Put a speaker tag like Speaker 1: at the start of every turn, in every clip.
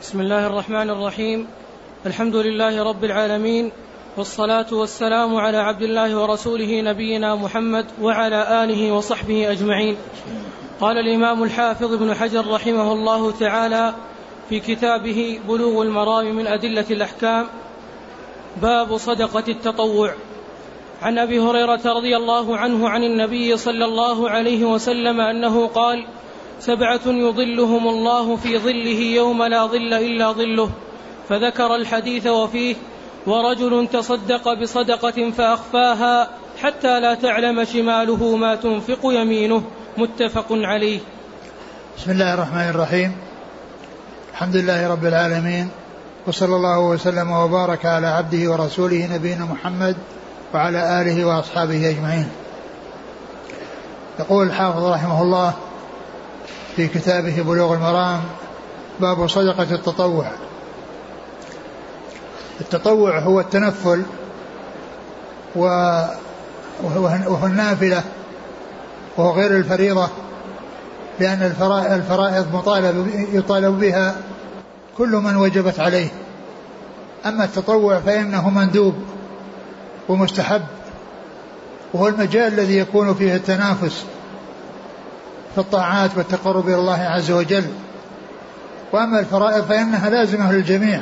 Speaker 1: بسم الله الرحمن الرحيم الحمد لله رب العالمين والصلاة والسلام على عبد الله ورسوله نبينا محمد وعلى آله وصحبه أجمعين قال الإمام الحافظ ابن حجر رحمه الله تعالى في كتابه بلوغ المرام من أدلة الأحكام باب صدقة التطوع عن أبي هريرة رضي الله عنه عن النبي صلى الله عليه وسلم أنه قال سبعة يظلهم الله في ظله يوم لا ظل إلا ظله فذكر الحديث وفيه ورجل تصدق بصدقة فأخفاها حتى لا تعلم شماله ما تنفق يمينه متفق عليه بسم الله الرحمن الرحيم الحمد لله رب العالمين وصلى الله وسلم وبارك على عبده ورسوله نبينا محمد وعلى آله وأصحابه أجمعين يقول الحافظ رحمه الله في كتابه بلوغ المرام باب صدقة التطوع التطوع هو التنفل وهو النافلة وهو غير الفريضة لأن الفرائض مطالب يطالب بها كل من وجبت عليه أما التطوع فإنه مندوب ومستحب وهو المجال الذي يكون فيه التنافس في الطاعات والتقرب إلى الله عز وجل وأما الفرائض فإنها لازمة للجميع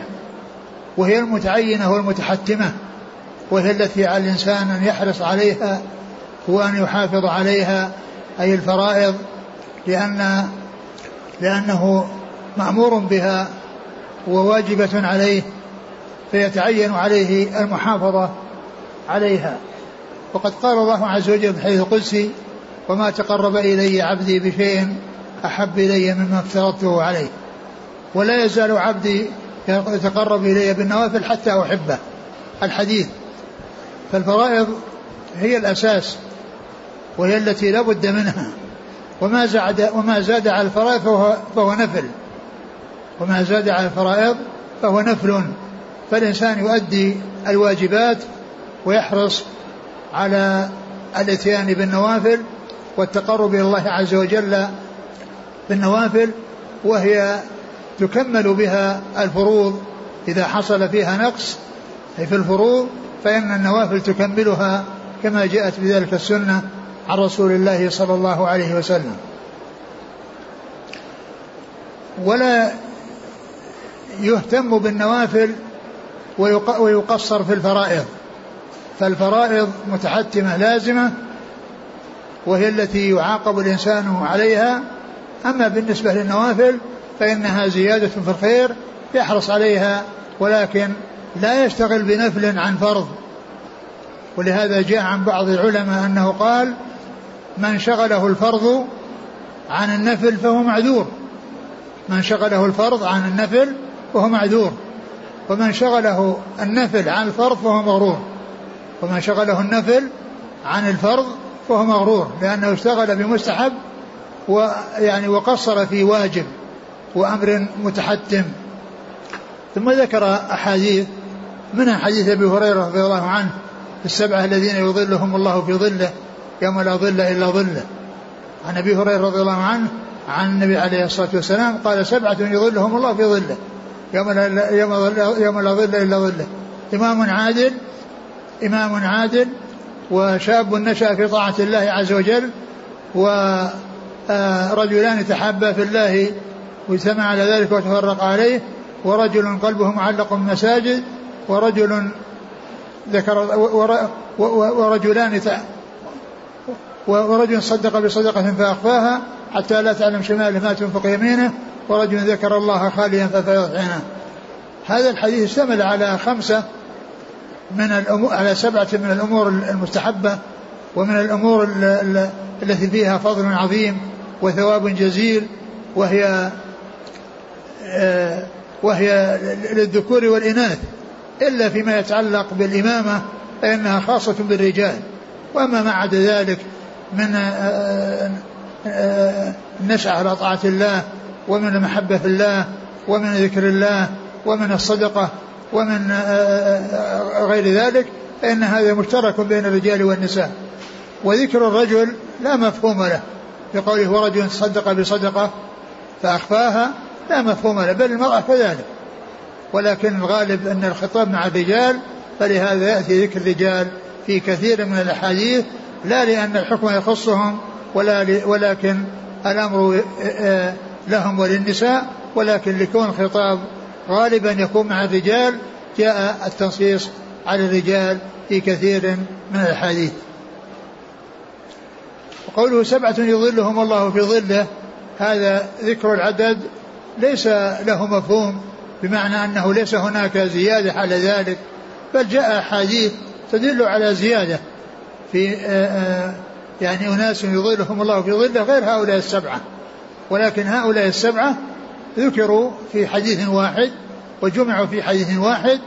Speaker 1: وهي المتعينة والمتحتمة وهي التي على الإنسان أن يحرص عليها وأن يحافظ عليها أي الفرائض لأن لأنه مأمور بها وواجبة عليه فيتعين عليه المحافظة عليها وقد قال الله عز وجل في الحديث القدسي وما تقرب إلي عبدي بشيء أحب إلي مما افترضته عليه ولا يزال عبدي يتقرب إلي بالنوافل حتى أحبه الحديث فالفرائض هي الأساس وهي التي لا بد منها وما زاد وما زاد على الفرائض فهو, فهو نفل وما زاد على الفرائض فهو نفل فالإنسان يؤدي الواجبات ويحرص على الاتيان بالنوافل والتقرب إلى الله عز وجل بالنوافل وهي تكمل بها الفروض إذا حصل فيها نقص أي في الفروض فإن النوافل تكملها كما جاءت بذلك السنة عن رسول الله صلى الله عليه وسلم ولا يهتم بالنوافل ويقصر في الفرائض فالفرائض متحتمة لازمة وهي التي يعاقب الإنسان عليها أما بالنسبة للنوافل فإنها زيادة في الخير يحرص عليها ولكن لا يشتغل بنفل عن فرض ولهذا جاء عن بعض العلماء أنه قال من شغله الفرض عن النفل فهو معذور من شغله الفرض عن النفل فهو معذور ومن شغله النفل عن الفرض فهو مغرور ومن شغله النفل عن الفرض فهو مغرور لأنه اشتغل بمستحب ويعني وقصر في واجب وأمر متحتم ثم ذكر أحاديث منها حديث أبي هريرة رضي الله عنه السبعة الذين يظلهم الله في ظله يوم لا ظل إلا ظله عن أبي هريرة رضي الله عنه عن النبي عليه الصلاة والسلام قال سبعة يظلهم الله في ظله يوم لا, يوم لا ظل إلا ظله إمام عادل إمام عادل وشاب نشأ في طاعة الله عز وجل ورجلان تحابا في الله واجتمع على ذلك وتفرق عليه ورجل قلبه معلق بالمساجد ورجل ذكر ورجلان ورجل صدق بصدقة فأخفاها حتى لا تعلم شماله ما تنفق يمينه ورجل ذكر الله خاليا ففيض عينه هذا الحديث اشتمل على خمسة من الأمور على سبعة من الأمور المستحبة ومن الأمور التي فيها فضل عظيم وثواب جزيل وهي آه، وهي للذكور والإناث إلا فيما يتعلق بالإمامة فإنها خاصة بالرجال وأما ما عدا ذلك من النشأة آه، آه، على طاعة الله ومن المحبة في الله ومن ذكر الله ومن الصدقة ومن آه، آه، آه، غير ذلك فإن هذا مشترك بين الرجال والنساء وذكر الرجل لا مفهوم له بقوله ورجل تصدق بصدقة فأخفاها لا مفهوم له بل المرأة كذلك ولكن الغالب أن الخطاب مع الرجال فلهذا يأتي ذكر الرجال في كثير من الأحاديث لا لأن الحكم يخصهم ولا ولكن الأمر لهم وللنساء ولكن لكون خطاب غالبا يكون مع الرجال جاء التنصيص على الرجال في كثير من الأحاديث وقوله سبعة يظلهم الله في ظله هذا ذكر العدد ليس له مفهوم بمعنى أنه ليس هناك زيادة على ذلك بل جاء أحاديث تدل على زيادة في آه، آه، يعني أناس يظلهم الله في ظله غير هؤلاء السبعة ولكن هؤلاء السبعة ذكروا في حديث واحد وجمعوا في حديث واحد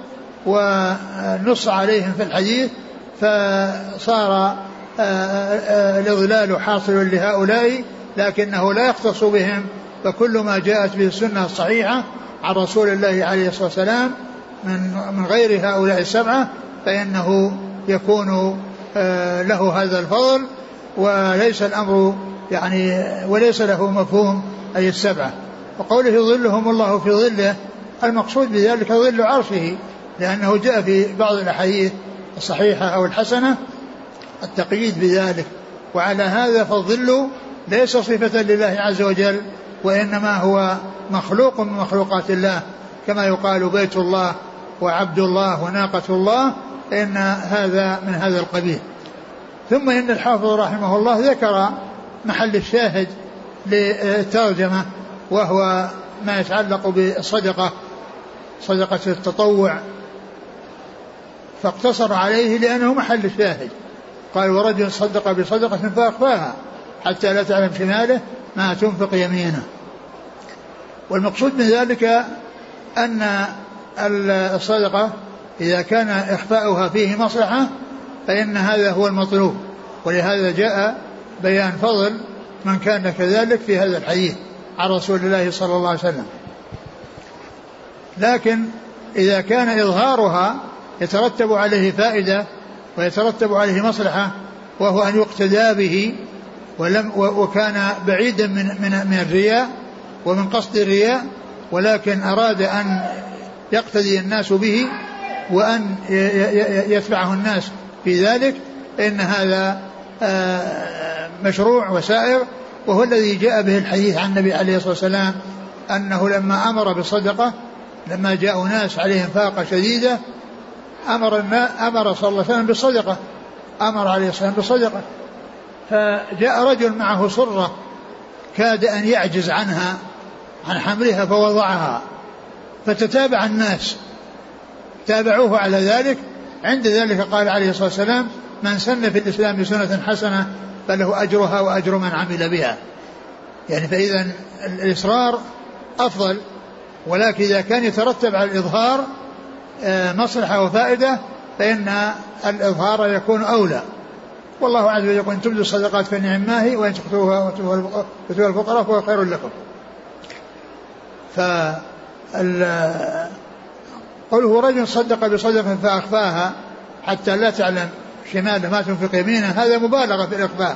Speaker 1: ونص عليهم في الحديث فصار آه، آه، الإضلال حاصل لهؤلاء لكنه لا يختص بهم فكل ما جاءت به السنة الصحيحة عن رسول الله عليه الصلاة والسلام من من غير هؤلاء السبعة فإنه يكون آه، له هذا الفضل وليس الأمر يعني وليس له مفهوم أي السبعة وقوله يظلهم الله في ظله المقصود بذلك ظل عرشه لأنه جاء في بعض الأحاديث الصحيحة أو الحسنة التقييد بذلك وعلى هذا فالظل ليس صفة لله عز وجل وإنما هو مخلوق من مخلوقات الله كما يقال بيت الله وعبد الله وناقة الله إن هذا من هذا القبيل ثم إن الحافظ رحمه الله ذكر محل الشاهد للترجمة وهو ما يتعلق بالصدقة صدقة التطوع فاقتصر عليه لأنه محل الشاهد قال ورجل صدق بصدقة فأخفاها حتى لا تعلم شماله ما تنفق يمينه والمقصود من ذلك أن الصدقة إذا كان إخفاؤها فيه مصلحة فإن هذا هو المطلوب ولهذا جاء بيان فضل من كان كذلك في هذا الحديث عن رسول الله صلى الله عليه وسلم لكن إذا كان إظهارها يترتب عليه فائدة ويترتب عليه مصلحة وهو أن يقتدى به ولم وكان بعيدا من من من الرياء ومن قصد الرياء ولكن أراد أن يقتدي الناس به وأن يتبعه الناس في ذلك إن هذا آه، مشروع وسائر وهو الذي جاء به الحديث عن النبي عليه الصلاة والسلام أنه لما أمر بالصدقة لما جاء ناس عليهم فاقة شديدة أمر أمر صلى الله عليه وسلم بالصدقة أمر عليه الصلاة والسلام بالصدقة فجاء رجل معه صرة كاد أن يعجز عنها عن حملها فوضعها فتتابع الناس تابعوه على ذلك عند ذلك قال عليه الصلاة والسلام من سن في الإسلام سنة حسنة فله أجرها وأجر من عمل بها يعني فإذا الإصرار أفضل ولكن إذا كان يترتب على الإظهار آه، مصلحة وفائدة فإن الإظهار يكون أولى والله عز وجل يقول إن تبدوا الصدقات فنعم النعم ماهي وإن تخطوها وتؤتوها الفقراء فهو خير لكم فال قوله رجل صدق بصدقة فأخفاها حتى لا تعلم شماله ما تنفق يمينه هذا مبالغة في الإقبال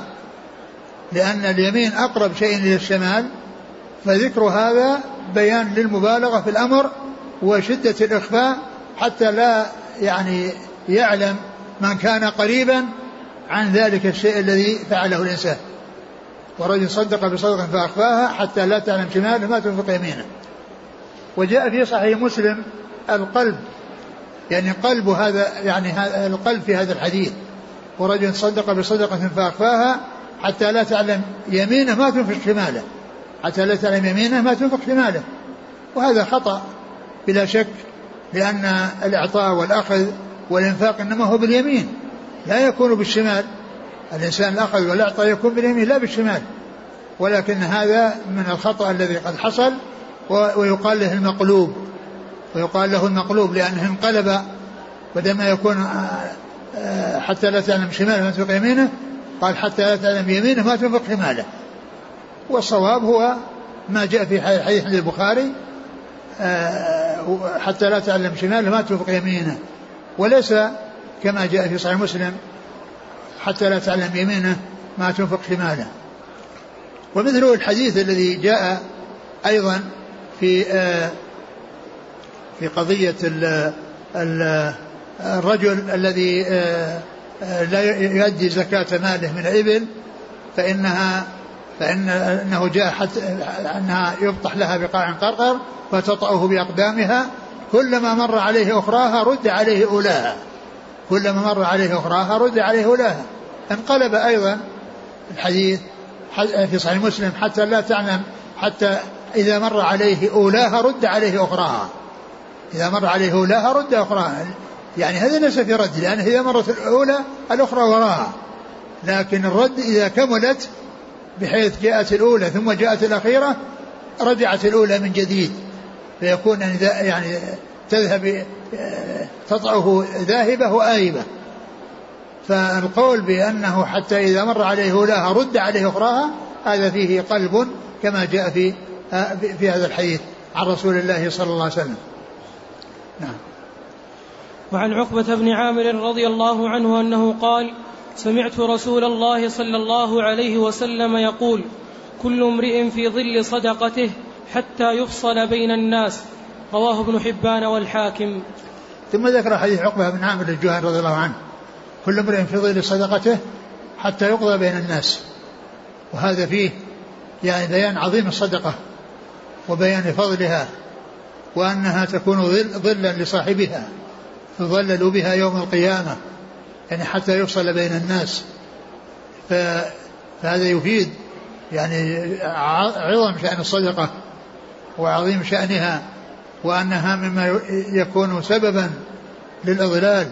Speaker 1: لأن اليمين أقرب شيء إلى الشمال فذكر هذا بيان للمبالغة في الأمر وشدة الإخفاء حتى لا يعني يعلم من كان قريبا عن ذلك الشيء الذي فعله الإنسان ورجل صدق بصدق فأخفاها حتى لا تعلم شماله ما تنفق يمينه وجاء في صحيح مسلم القلب يعني قلب هذا يعني القلب في هذا الحديث ورجل صدق بصدقة فأخفاها حتى لا تعلم يمينه ما تنفق شماله حتى لا تعلم يمينه ما تنفق شماله وهذا خطأ بلا شك لأن الإعطاء والأخذ والإنفاق إنما هو باليمين لا يكون بالشمال الإنسان الأخذ والإعطاء يكون باليمين لا بالشمال ولكن هذا من الخطأ الذي قد حصل ويقال له المقلوب ويقال له المقلوب لأنه انقلب بدل ما يكون آه، آه، حتى لا تعلم شماله ما تنفق يمينه قال حتى لا تعلم يمينه ما تنفق شماله والصواب هو ما جاء في حديث البخاري آه، حتى لا تعلم شماله ما تنفق يمينه وليس كما جاء في صحيح مسلم حتى لا تعلم يمينه ما تنفق شماله ومثل الحديث الذي جاء أيضا في في قضية الرجل الذي آه، آه، لا يؤدي زكاة ماله من الإبل فإنها فإن أنه جاء حتى أنها يبطح لها بقاع قرقر فتطأه بأقدامها كلما مر عليه أخراها رد عليه أولاها كلما مر عليه أخراها رد عليه أولاها انقلب أيضا الحديث في صحيح مسلم حتى لا تعلم حتى إذا مر عليه أولاها رد عليه أخراها إذا مر عليه أولاها يعني رد أخراها يعني هذا ليس في رد لأنه إذا مرت الأولى الأخرى وراها لكن الرد إذا كملت بحيث جاءت الأولى ثم جاءت الأخيرة رجعت الأولى من جديد فيكون يعني تذهب آه، تطعه ذاهبة وآيبة فالقول بأنه حتى إذا مر عليه أولاها رد عليه أخراها هذا فيه قلب كما جاء في آه، في هذا الحديث عن رسول الله صلى الله عليه وسلم نعم
Speaker 2: وعن عقبة بن عامر رضي الله عنه أنه قال سمعت رسول الله صلى الله عليه وسلم يقول كل امرئ في ظل صدقته حتى يفصل بين الناس رواه ابن حبان والحاكم
Speaker 1: ثم ذكر حديث عقبة بن عامر الجهني رضي الله عنه كل امرئ في ظل صدقته حتى يقضى بين الناس وهذا فيه يعني بيان عظيم الصدقة وبيان فضلها وأنها تكون ظلا لصاحبها فظللوا بها يوم القيامة يعني حتى يفصل بين الناس فهذا يفيد يعني عظم شأن الصدقة وعظيم شأنها وأنها مما يكون سببا للإضلال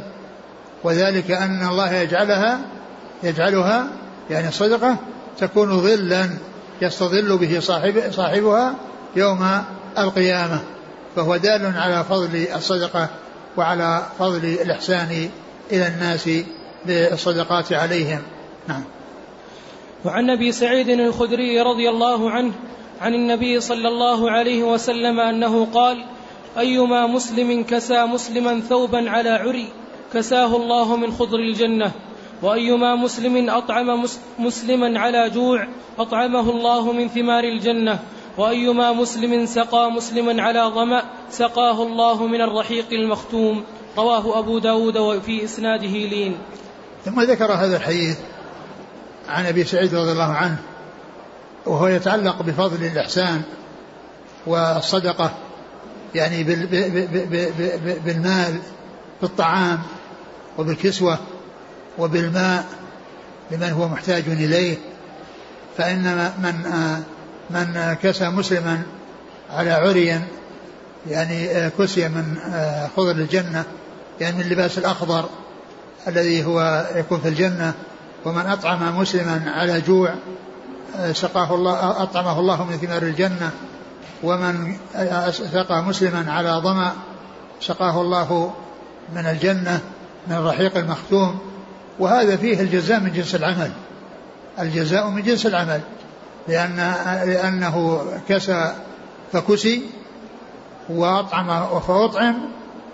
Speaker 1: وذلك أن الله يجعلها يجعلها يعني الصدقة تكون ظلا يستظل به صاحب صاحبها يوم القيامة فهو دال على فضل الصدقة وعلى فضل الإحسان إلى الناس بالصدقات عليهم نعم
Speaker 2: وعن أبي سعيد الخدري رضي الله عنه عن النبي صلى الله عليه وسلم أنه قال أيما مسلم كسى مسلما ثوبا على عري كساه الله من خضر الجنة وأيما مسلم أطعم مسلما على جوع أطعمه الله من ثمار الجنة وأيما مسلم سقى مسلما على ظمأ سقاه الله من الرحيق المختوم رواه أبو داود وفي إسناده لين
Speaker 1: ثم ذكر هذا الحديث عن أبي سعيد رضي الله عنه وهو يتعلق بفضل الإحسان والصدقة يعني بالمال بالطعام وبالكسوة وبالماء لمن هو محتاج إليه فإن من آه، من كسى مسلما على عري يعني آه، كسي من آه، خضر الجنة يعني من اللباس الأخضر الذي هو يكون في الجنة ومن أطعم مسلما على جوع آه، سقاه الله أطعمه الله من ثمار الجنة ومن سقى مسلما على ظمأ سقاه الله من الجنة من الرحيق المختوم وهذا فيه الجزاء من جنس العمل الجزاء من جنس العمل لأن لأنه كسى فكسي وأطعم فأطعم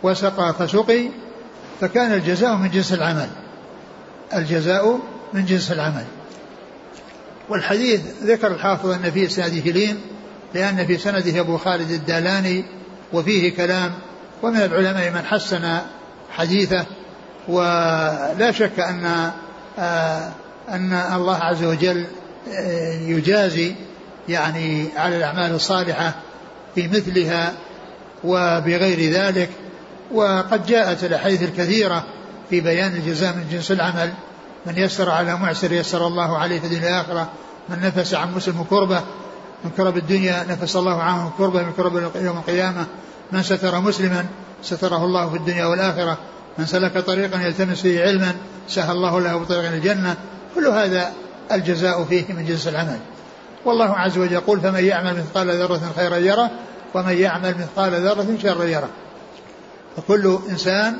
Speaker 1: وسقى فسقي فكان الجزاء من جنس العمل الجزاء من جنس العمل والحديث ذكر الحافظ أن في سنده لين لأن في سنده أبو خالد الدالاني وفيه كلام ومن العلماء من حسن حديثه ولا شك أن آه، أن الله عز وجل آه، يجازي يعني على الأعمال الصالحة بمثلها وبغير ذلك وقد جاءت الأحاديث الكثيرة في بيان الجزاء من جنس العمل من يسر على معسر يسر الله عليه في الدنيا الآخرة من نفس عن مسلم كربة من كرب الدنيا نفس الله عنه كربة من كرب يوم القيامة من ستر مسلما ستره الله في الدنيا والآخرة من سلك طريقا يلتمس فيه علما سهل الله له طريقا الجنة كل هذا الجزاء فيه من جنس العمل والله عز وجل يقول فمن يعمل مثقال ذرة خيرا يره ومن يعمل مثقال ذرة شرا يره فكل إنسان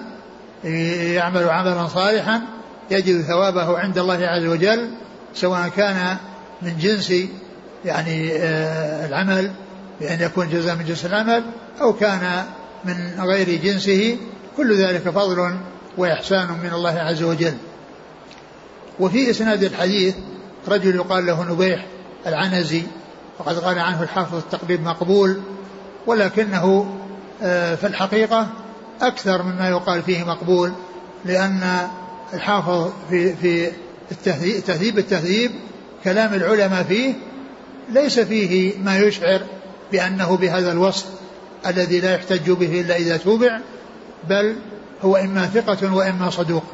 Speaker 1: يعمل عملا صالحا يجد ثوابه عند الله عز وجل سواء كان من جنس يعني آه، العمل بأن يكون جزاء من جنس العمل أو كان من غير جنسه كل ذلك فضل وإحسان من الله عز وجل وفي إسناد الحديث رجل يقال له نبيح العنزي وقد قال عنه الحافظ التقريب مقبول ولكنه آه، في الحقيقة أكثر مما يقال فيه مقبول لأن الحافظ في في التهذيب التهذيب كلام العلماء فيه ليس فيه ما يشعر بأنه بهذا الوصف الذي لا يحتج به إلا إذا توبع بل هو إما ثقة وإما صدوق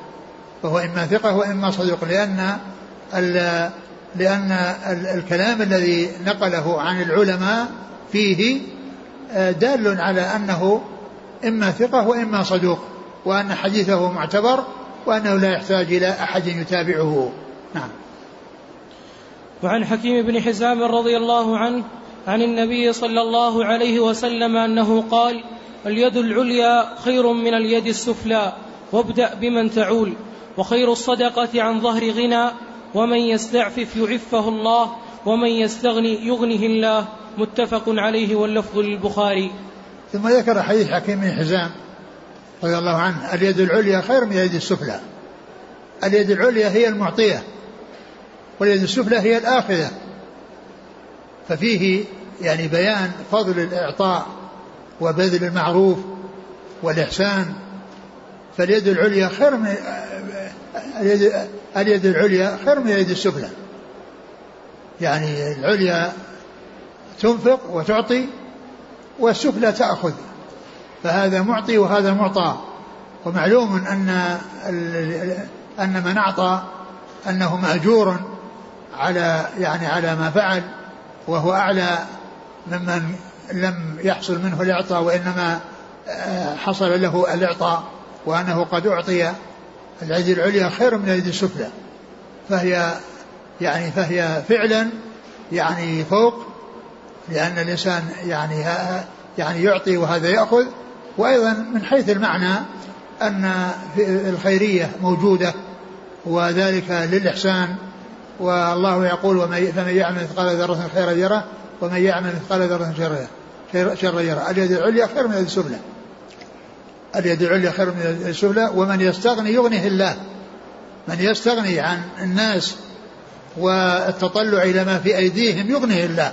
Speaker 1: وهو إما ثقة وإما صدوق لأن لأن الكلام الذي نقله عن العلماء فيه آه، دال على أنه إما ثقة وإما صدوق وأن حديثه معتبر وأنه لا يحتاج إلى أحد يتابعه نعم
Speaker 2: وعن حكيم بن حزام رضي الله عنه عن النبي صلى الله عليه وسلم أنه قال اليد العليا خير من اليد السفلى وابدأ بمن تعول وخير الصدقة عن ظهر غنى ومن يستعفف يعفه الله ومن يستغني يغنه الله متفق عليه واللفظ للبخاري
Speaker 1: ثم ذكر حديث حكيم بن حزام رضي الله عنه اليد العليا خير من اليد السفلى اليد العليا هي المعطية واليد السفلى هي الآخذة ففيه يعني بيان فضل الإعطاء وبذل المعروف والإحسان فاليد العليا خير من اليد, اليد العليا خير من اليد السفلى يعني العليا تنفق وتعطي والسفلى تأخذ فهذا معطي وهذا معطى ومعلوم أن أن من أعطى أنه مأجور على يعني على ما فعل وهو أعلى ممن لم يحصل منه الإعطاء وإنما آه، حصل له الإعطاء وأنه قد أعطي الأيدي العليا خير من الأيدي السفلى فهي يعني فهي فعلا يعني فوق لأن الإنسان يعني يعني يعطي وهذا يأخذ وأيضا من حيث المعنى أن الخيرية موجودة وذلك للإحسان والله يقول فمن يعمل مثقال ذرة خيرا يره ومن يعمل مثقال ذرة شرا يره اليد العليا خير من اليد السفلى اليد العليا خير من اليد السفلى ومن يستغني يغنيه الله من يستغني عن الناس والتطلع إلى ما في أيديهم يغنيه الله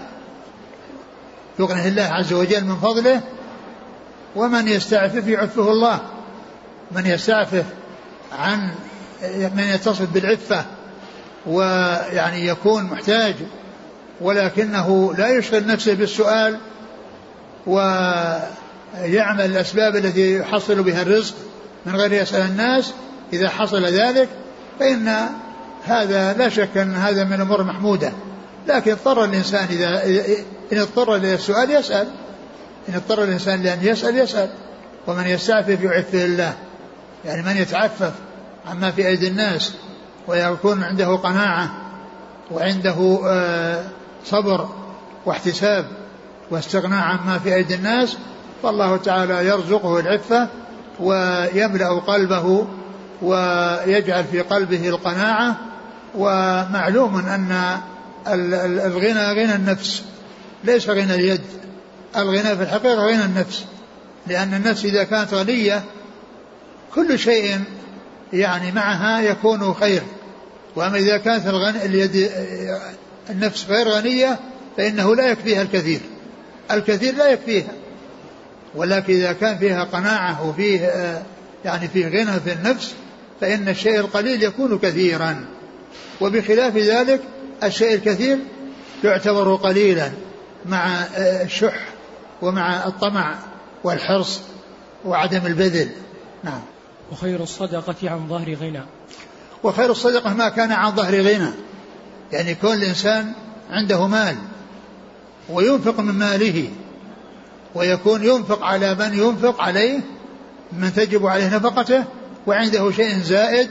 Speaker 1: يغنيه الله عز وجل من فضله ومن يستعفف يعفه الله من يستعفف عن من يتصف بالعفة ويعني يكون محتاج ولكنه لا يشغل نفسه بالسؤال و يعمل الأسباب التي يحصل بها الرزق من غير يسأل الناس إذا حصل ذلك فإن هذا لا شك أن هذا من الأمور محمودة لكن اضطر الإنسان إذا إن اضطر إلى السؤال يسأل إن اضطر الإنسان لأن يسأل يسأل ومن يستعفف يعفه الله يعني من يتعفف عما في أيدي الناس ويكون عنده قناعة وعنده آه، صبر واحتساب واستغناء عما في أيدي الناس فالله تعالى يرزقه العفة ويملأ قلبه ويجعل في قلبه القناعة ومعلوم أن الغنى غنى النفس ليس غنى اليد الغنى في الحقيقة غنى النفس لأن النفس إذا كانت غنية كل شيء يعني معها يكون خير وأما إذا كانت الغني اليد النفس غير غنية فإنه لا يكفيها الكثير الكثير لا يكفيها ولكن إذا كان فيها قناعة وفيه آه، يعني فيه غنى في النفس فإن الشيء القليل يكون كثيرا وبخلاف ذلك الشيء الكثير يعتبر قليلا مع آه، الشح ومع الطمع والحرص وعدم البذل
Speaker 2: نعم وخير الصدقة عن ظهر غنى
Speaker 1: وخير الصدقة ما كان عن ظهر غنى يعني كل إنسان عنده مال وينفق من ماله ويكون ينفق على من ينفق عليه من تجب عليه نفقته وعنده شيء زائد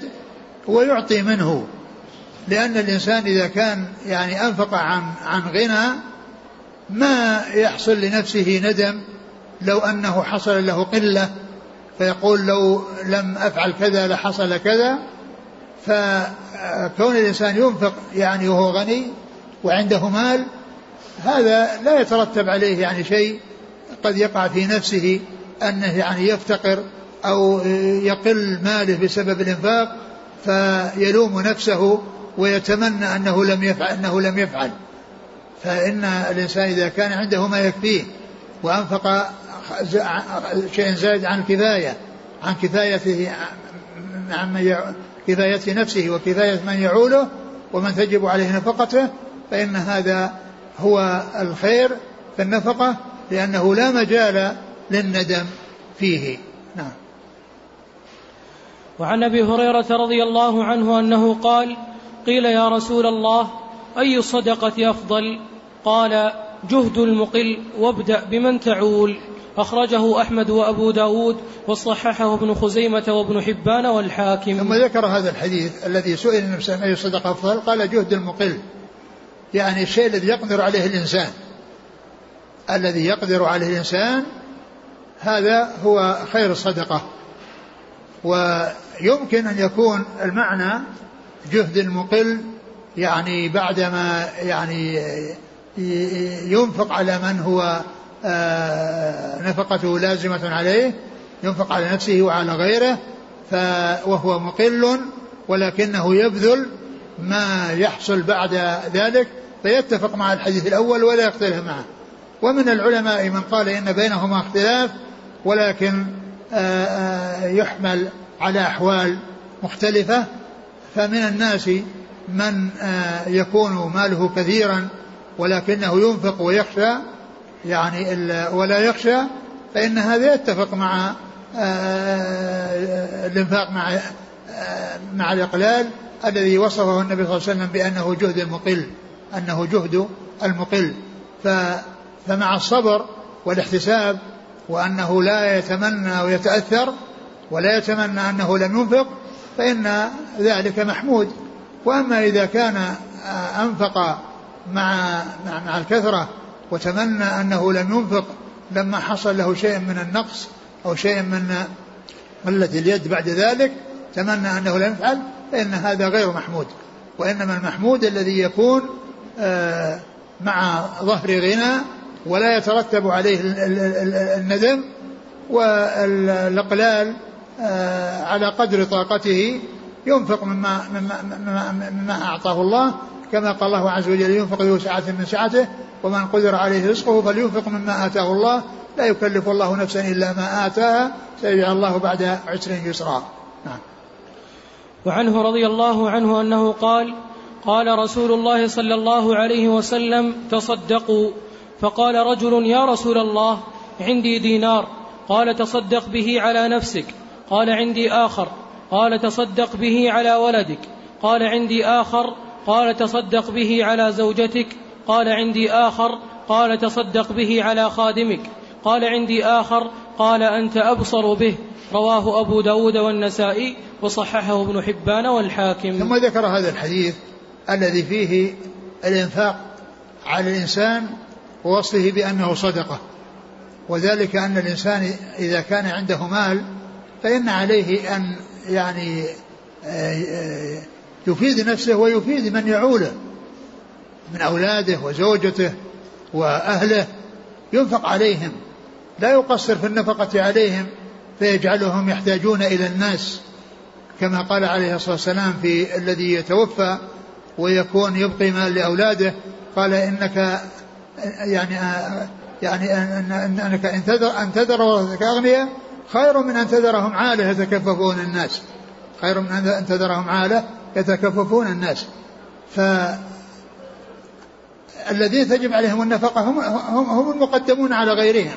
Speaker 1: ويعطي منه لأن الإنسان إذا كان يعني أنفق عن عن غنى ما يحصل لنفسه ندم لو أنه حصل له قلة فيقول لو لم أفعل كذا لحصل كذا فكون الإنسان ينفق يعني وهو غني وعنده مال هذا لا يترتب عليه يعني شيء قد يقع في نفسه أنه يعني يفتقر أو يقل ماله بسبب الإنفاق فيلوم نفسه ويتمنى أنه لم يفعل أنه لم يفعل فإن الإنسان إذا كان عنده ما يكفيه وأنفق شيء زائد عن الكفاية عن كفايته عن كفاية نفسه وكفاية من يعوله ومن تجب عليه نفقته فإن هذا هو الخير في النفقة لأنه لا مجال للندم فيه نعم
Speaker 2: وعن ابي هريره رضي الله عنه انه قال قيل يا رسول الله اي الصدقه افضل قال جهد المقل وابدا بمن تعول اخرجه احمد وابو داود وصححه ابن خزيمه وابن حبان والحاكم
Speaker 1: ثم ذكر هذا الحديث الذي سئل النبي صلى الله عليه وسلم اي الصدقه افضل قال جهد المقل يعني الشيء الذي يقدر عليه الانسان الذي يقدر عليه الإنسان هذا هو خير الصدقة ويمكن أن يكون المعنى جهد المقل يعني بعدما يعني ينفق على من هو آه، نفقته لازمة عليه ينفق على نفسه وعلى غيره وهو مقل ولكنه يبذل ما يحصل بعد ذلك فيتفق مع الحديث الأول ولا يختلف معه ومن العلماء من قال إن بينهما اختلاف ولكن آه، آه، يحمل على أحوال مختلفة فمن الناس من آه، يكون ماله كثيرا ولكنه ينفق ويخشى يعني ولا يخشى فإن هذا يتفق مع الإنفاق مع مع الإقلال الذي وصفه النبي صلى الله عليه وسلم بأنه جهد المقل أنه جهد المقل ف فمع الصبر والاحتساب وأنه لا يتمنى ويتأثر ولا يتمنى أنه لم ينفق فإن ذلك محمود وأما إذا كان آه، أنفق مع مع الكثرة وتمنى أنه لم ينفق لما حصل له شيء من النقص أو شيء من قلة اليد بعد ذلك تمنى أنه لم يفعل فإن هذا غير محمود وإنما المحمود الذي يكون آه، مع ظهر غنى ولا يترتب عليه الندم والاقلال آه، على قدر طاقته ينفق مما مما مما, مما اعطاه الله كما قال الله عز وجل ينفق ذو سعة من سعته ومن قدر عليه رزقه فلينفق مما آتاه الله لا يكلف الله نفسا إلا ما آتاها سيجعل الله بعد عسر يسرا نعم
Speaker 2: وعنه رضي الله عنه أنه قال قال رسول الله صلى الله عليه وسلم تصدقوا فقال رجل يا رسول الله عندي دينار قال تصدق به على نفسك قال عندي آخر قال تصدق به على ولدك قال عندي آخر قال تصدق به على زوجتك قال عندي آخر قال تصدق به على خادمك قال عندي آخر قال أنت أبصر به رواه أبو داود والنسائي وصححه ابن حبان والحاكم
Speaker 1: ثم ذكر هذا الحديث الذي فيه الإنفاق على الإنسان ووصفه بأنه صدقة وذلك أن الإنسان إذا كان عنده مال فإن عليه أن يعني آه، آه، يفيد نفسه ويفيد من يعوله من أولاده وزوجته وأهله ينفق عليهم لا يقصر في النفقة عليهم فيجعلهم يحتاجون إلى الناس كما قال عليه الصلاة والسلام في الذي يتوفى ويكون يبقي مال لأولاده قال إنك يعني آه، يعني ان انك ان تذر ان تذرهم اغنياء خير من ان تذرهم عاله يتكففون الناس خير من ان تذرهم عاله يتكففون الناس ف الذين تجب عليهم النفقة هم, هم, هم المقدمون على غيرهم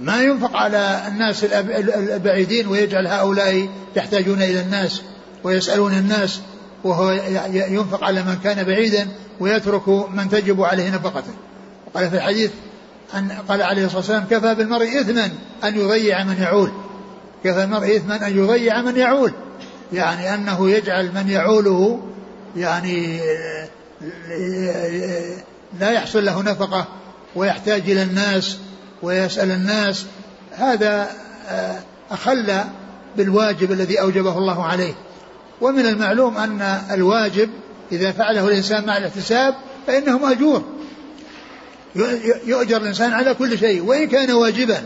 Speaker 1: ما ينفق على الناس البعيدين ويجعل هؤلاء يحتاجون إلى الناس ويسألون الناس وهو ينفق على من كان بعيدا ويترك من تجب عليه نفقته وقال في الحديث أن قال عليه الصلاة والسلام كفى بالمرء إثما أن يضيع من يعول كفى المرء إثما أن يضيع من يعول يعني أنه يجعل من يعوله يعني آه، لا يحصل له نفقة ويحتاج إلى الناس ويسأل الناس هذا آه، أخل بالواجب الذي أوجبه الله عليه ومن المعلوم أن الواجب إذا فعله الإنسان مع الاحتساب فإنه مأجور يؤجر الإنسان على كل شيء وإن كان واجبا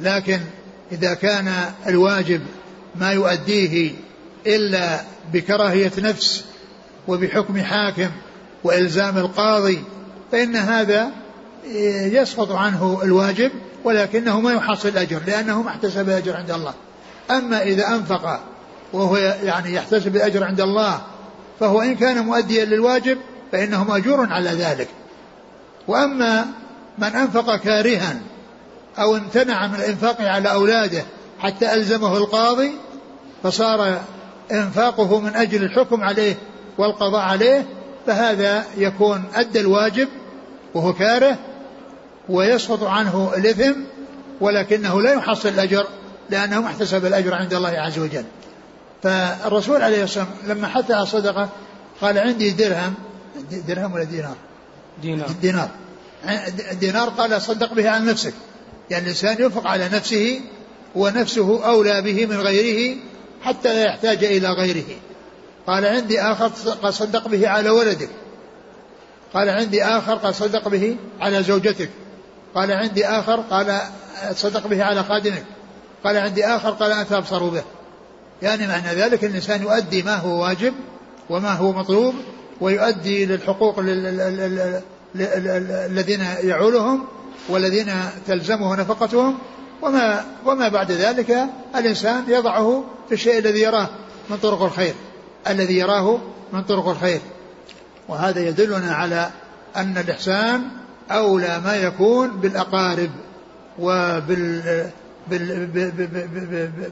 Speaker 1: لكن إذا كان الواجب ما يؤديه إلا بكراهية نفس وبحكم حاكم وإلزام القاضي فإن هذا آه، يسقط عنه الواجب ولكنه ما يحصل أجر لأنه ما احتسب أجر عند الله أما إذا أنفق وهو يعني يحتسب الأجر عند الله فهو إن كان مؤديا للواجب فإنه مأجور على ذلك وأما من أنفق كارها أو امتنع من الإنفاق على أولاده حتى ألزمه القاضي فصار إنفاقه من أجل الحكم عليه والقضاء عليه فهذا يكون أدى الواجب وهو كاره ويسقط عنه الإثم ولكنه لا يحصل الأجر لأنه ما احتسب الأجر عند الله عز وجل فالرسول عليه الصلاة والسلام لما حتى الصدقة قال عندي درهم درهم ولا دينار
Speaker 2: دينار دينار
Speaker 1: دينار قال صدق به عن نفسك يعني الإنسان ينفق على نفسه ونفسه أولى به من غيره حتى لا يحتاج إلى غيره قال عندي آخر قد صدق به على ولدك قال عندي آخر قد صدق به على زوجتك قال عندي آخر قال صدق به على خادمك قال عندي آخر قال أنت أبصر به يعني معنى ذلك الإنسان يؤدي ما هو واجب وما هو مطلوب ويؤدي للحقوق الذين يعولهم والذين تلزمه نفقتهم وما وما بعد ذلك الإنسان يضعه في الشيء الذي يراه من طرق الخير الذي يراه من طرق الخير وهذا يدلنا على أن الإحسان أولى ما يكون بالأقارب وبال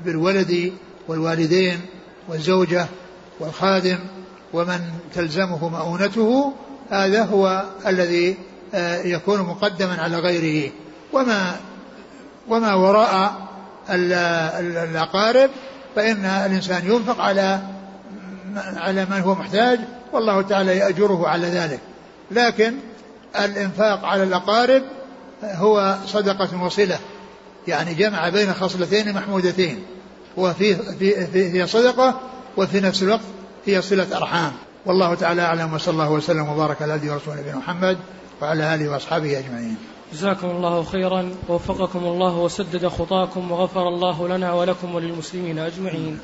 Speaker 1: بالولد والوالدين والزوجة والخادم ومن تلزمه مؤونته هذا هو الذي آه، يكون مقدما على غيره وما وما وراء الأقارب فإن الإنسان ينفق على على من هو محتاج والله تعالى يأجره على ذلك لكن الإنفاق على الأقارب هو صدقة وصلة يعني جمع بين خصلتين محمودتين وفي في في هي صدقة وفي نفس الوقت هي صلة أرحام والله تعالى أعلم وصلى الله وسلم وبارك على أبي ورسوله نبينا محمد وعلى آله وأصحابه أجمعين
Speaker 2: جزاكم الله خيرا ووفقكم الله وسدد خطاكم وغفر الله لنا ولكم وللمسلمين أجمعين